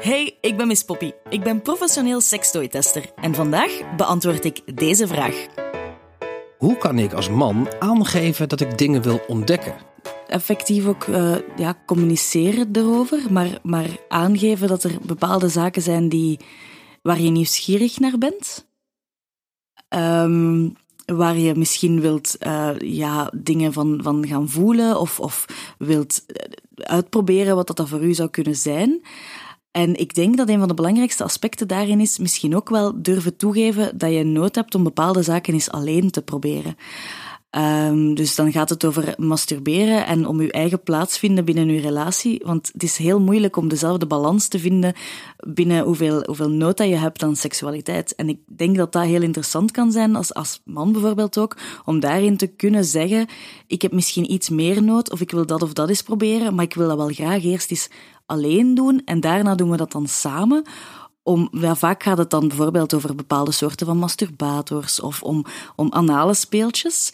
Hey, ik ben Miss Poppy. Ik ben professioneel sekstooi-tester en vandaag beantwoord ik deze vraag. Hoe kan ik als man aangeven dat ik dingen wil ontdekken? Effectief ook uh, ja, communiceren erover, maar, maar aangeven dat er bepaalde zaken zijn die, waar je nieuwsgierig naar bent. Um, waar je misschien wilt uh, ja, dingen van, van gaan voelen of, of wilt uitproberen wat dat voor u zou kunnen zijn. En ik denk dat een van de belangrijkste aspecten daarin is misschien ook wel durven toegeven dat je nood hebt om bepaalde zaken eens alleen te proberen. Um, dus dan gaat het over masturberen en om je eigen plaats vinden binnen je relatie. Want het is heel moeilijk om dezelfde balans te vinden binnen hoeveel, hoeveel nood dat je hebt aan seksualiteit. En ik denk dat dat heel interessant kan zijn, als, als man bijvoorbeeld ook, om daarin te kunnen zeggen: ik heb misschien iets meer nood, of ik wil dat of dat eens proberen, maar ik wil dat wel graag eerst eens alleen doen en daarna doen we dat dan samen. Om, ja, vaak gaat het dan bijvoorbeeld over bepaalde soorten van masturbators of om, om anale speeltjes,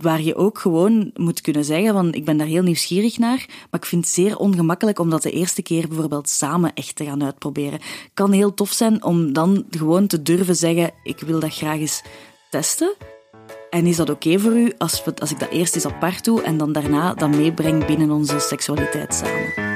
waar je ook gewoon moet kunnen zeggen van ik ben daar heel nieuwsgierig naar, maar ik vind het zeer ongemakkelijk om dat de eerste keer bijvoorbeeld samen echt te gaan uitproberen. Kan heel tof zijn om dan gewoon te durven zeggen ik wil dat graag eens testen. En is dat oké voor u als, als ik dat eerst eens apart doe en dan daarna dat meebreng binnen onze seksualiteit samen?